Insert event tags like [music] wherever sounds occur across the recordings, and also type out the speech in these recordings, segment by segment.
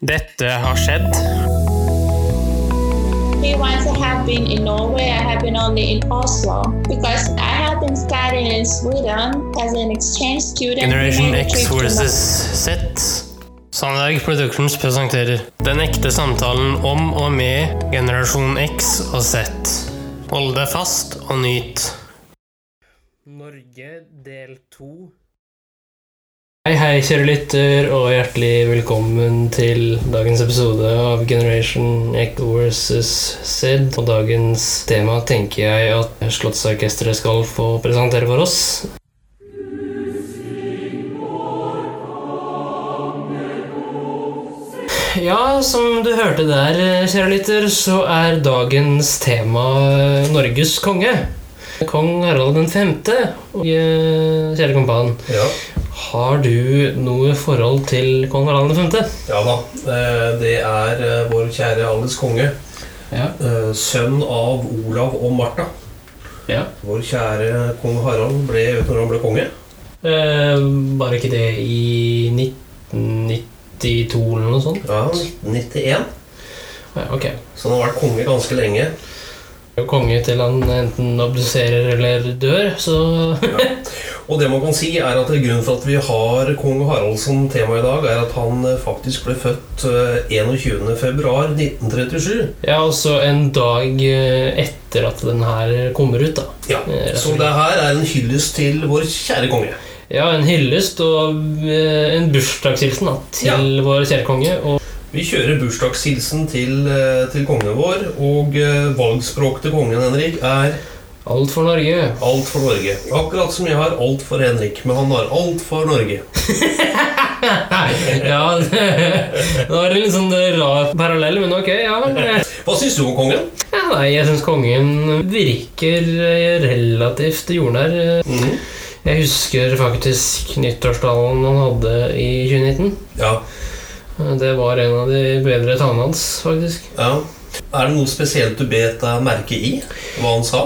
Dette har skjedd. Once I have been in Norway, I have been only in Oslo because I have been studying in Sweden as an exchange student. Generation X versus Z. Sandberg Productions presenterer Den ekte samtalen om og med generasjon X og Z. Hold deg fast og nyt. Norge del to. Hei, hei, kjære lytter, og hjertelig velkommen til dagens episode av Generation Echo versus Sid. Og dagens tema tenker jeg at Slottsorkesteret skal få presentere for oss. Ja, som du hørte der, kjære lytter, så er dagens tema Norges konge. Kong Harald 5. Og, eh, kjære kompan, Ja, har du noe forhold til kong Harald 5.? ja da. Eh, Det er eh, vår kjære alles konge. Ja. eh, Sønn av Olav og Martha. ja. Vår kjære kong Harald ble Vet du når han ble konge? Var ikke det i 1992 eller noe sånt? Ja, 1991. Ja, okay. Så han har vært konge ganske lenge. Konge til han enten abduserer eller dør, så [laughs] Og det man kan si er at Grunnen for at vi har kong Harald som tema i dag, er at han eh, faktisk ble født eh, 21.2.1937. Ja, altså en dag eh, etter at den her kommer ut, da. Ja, Eh, Så det her er en hyllest til vår kjære konge. Ja, en hyllest og eh, en bursdagshilsen da, til vår kjære konge. Og Vi kjører bursdagshilsen til, eh, til kongen vår, og eh, valgspråk til kongen Henrik er alt for Norge. alt for Norge. Akkurat som jeg har alt for Henrik, men han har alt for Norge. [laughs] ja, det, var en litt sånn rar parallell, men ok, ja. Hva syns du om kongen? ja nei, jeg syns kongen virker eh, relativt jordnær. Mm. Jeg husker faktisk nyttårstalen han hadde i 2019. Ja, Det var en av de bedre talene hans, faktisk. ja. Er det noe spesielt du bet deg merke i? Hva han sa?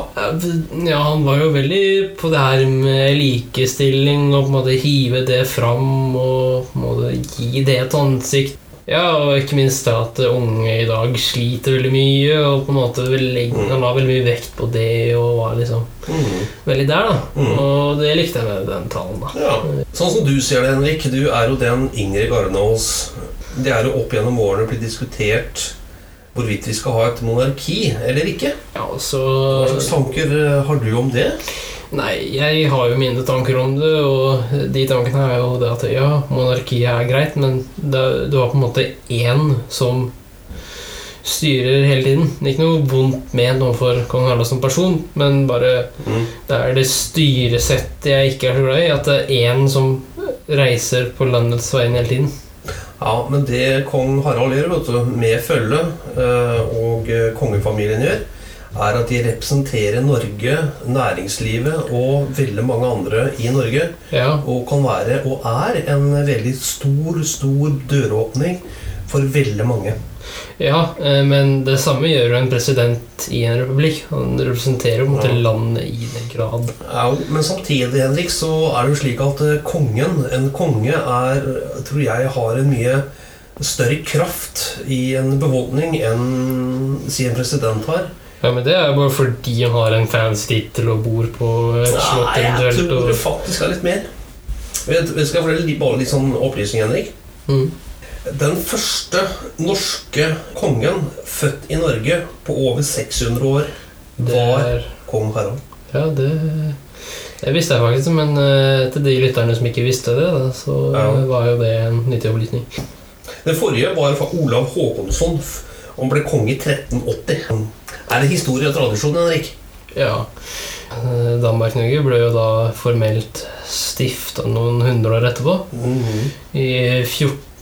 Ja, han var jo veldig på det her med likestilling og på en måte hive det fram og på en måte gi det et ansikt. Ja, og ikke minst det at unge i dag sliter veldig mye, og på en måte legge, han la veldig mye vekt på det og var liksom mm. veldig der, da. Mm. Og det likte jeg med den talen, da. Ja. Sånn som du ser det, Henrik, du er jo den Ingrid garden. Det er jo opp gjennom årene blitt diskutert hvorvidt vi skal ha et monarki eller ikke. Ja, så Hva slags tanker eh, har du om det? Nei, jeg har jo mine tanker om det, og de tankene er jo det at ja, monarkiet er greit, men det, du har på en måte én som styrer hele tiden. Det ikke noe vondt ment overfor kong Harald som person, men bare Mm. det er det styresettet jeg ikke er så glad i. At det er én som reiser på landets vegne hele tiden. Ja, men det kong Harald gjør, vet du, med følge eh, og eh, kongefamilien gjør, er at de representerer Norge, næringslivet og veldig mange andre i Norge. Ja, Og kan være, og er, en veldig stor, stor døråpning for veldig mange. Ja eh, men det samme gjør en president i en republikk. Han representerer jo Ja. landet i den grad. Ja, men samtidig, Henrik, så er det jo slik at eh, kongen, en konge, er, tror jeg har en mye større kraft i en befolkning enn si en president har. Ja, men det er bare fordi han har en fancy tittel og bor på et slott Nei, jeg tror det faktisk er litt mer. Vet, skal fortelle bare litt sånn opplysning, Henrik? Mm. Den første norske kongen født i Norge på over 600 år var er kong Harald. Ja, det det visste jeg faktisk, men uh, til de lytterne som ikke visste det, da, så Ja. var jo det en nyttig opplysning. Den forrige var fra Olav Håkonsson. Han ble konge i 1380. Er det historie og tradisjon, Henrik? Ja. Eh, Danmark-Norge ble jo da formelt stifta noen hundre år etterpå. Mhm. I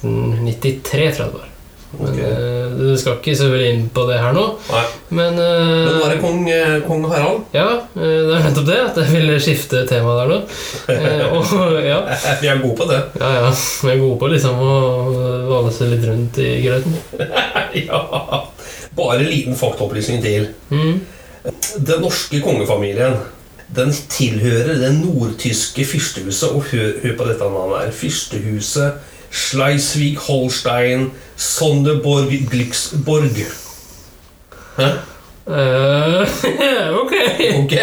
1493, tror jeg det var. Men eh, Du skal ikke så veldig inn på det her nå, Nei. men Men var er det kong, eh, kong Harald. Ja, eh, det er nettopp det. At jeg ville skifte tema der nå. Eh, og ja, Vi er gode på det. ja, ja. Vi er gode på liksom å valse litt rundt i grøten. ja. Bare en liten faktaopplysning til. Mm. Den norske kongefamilien den tilhører det nordtyske fyrstehuset. Og hør, hør på dette navnet her. Fyrstehuset Schleswig-Holstein, Sonderborg, Glücksborg. Hæ? Uh, [laughs] ok. Ok.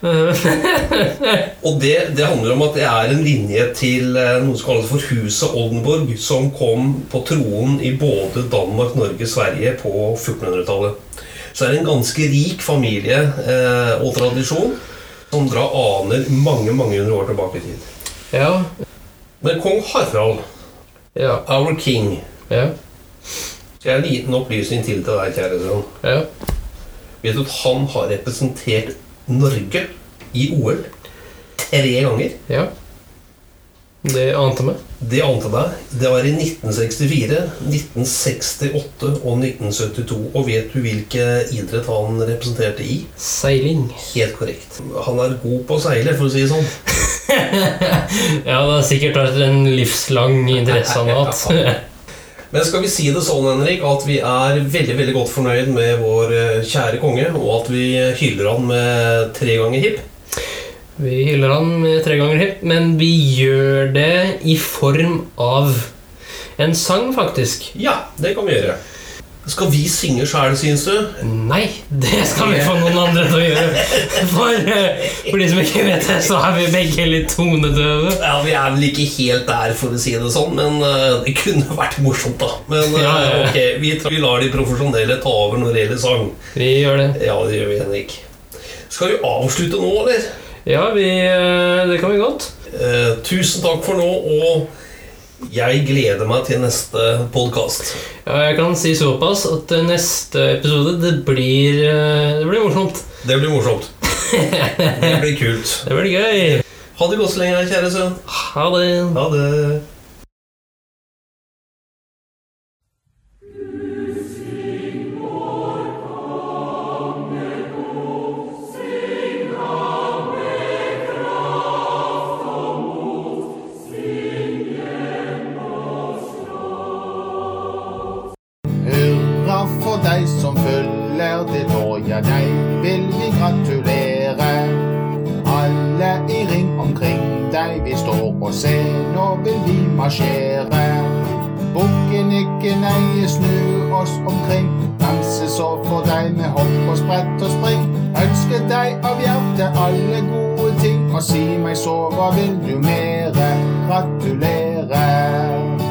[laughs] og det, det handler om at det er en linje til eh, noe som kalles for Huset Oldenborg, som kom på troen i både Danmark, Norge, Sverige på 1400-tallet. Så er det en ganske rik familie eh, og tradisjon som drar aner mange mange hundre år tilbake i tid. Ja. Men kong Harald, Ja. our king Ja. Jeg har en liten opplysning til til deg, kjære sønn. Ja. Vet du at han har representert Norge i OL tre ganger? ja. Det ante meg. Det ante deg. Det var i 1964, 1968 og 1972. Og vet du hvilke idrett han representerte i? Seiling. Helt korrekt. Han er god på å seile, for å si det sånn. [laughs] Ja, det har sikkert vært en livslang interesse han har hatt. [laughs] Men skal vi si det sånn, Henrik, at vi er veldig veldig godt fornøyd med vår eh, kjære konge, og at vi hyller han med tre ganger hipp? Vi hyller han med tre ganger hipp, men vi gjør det i form av en sang, faktisk. Ja, det kan vi gjøre. Skal vi synge sjæl, syns du? Nei, det skal vi få noen andre til å gjøre. For, eh, for de som ikke vet det, så er vi begge litt tonedøve. Ja, Vi er vel ikke helt der, for å si det sånn, men eh, det kunne vært morsomt, da. Men eh, Ja, ja, ja. ok, vi, vi lar de profesjonelle ta over når det gjelder sang. Vi gjør det. Ja, det gjør vi, Henrik. Skal vi avslutte nå, eller? Ja, vi, eh, det kan vi godt. Eh, tusen takk for nå, og jeg gleder meg til neste podkast. Ja, jeg kan si såpass at eh, neste episode, det blir, eh, det blir morsomt. Det blir morsomt. [laughs] Det blir kult. Det blir gøy. Ha det godt så lenge, kjære sønn. Ha det. Ha det. Gratulere. Alle i ring omkring deg, vi står og ser, nå vil vi marsjere. Bukken ikke neie, snu oss omkring, danse så for deg med hopp og sprett og spring. Ønske deg av hjertet alle gode ting, og si meg så, hva vil du mere? Gratulere.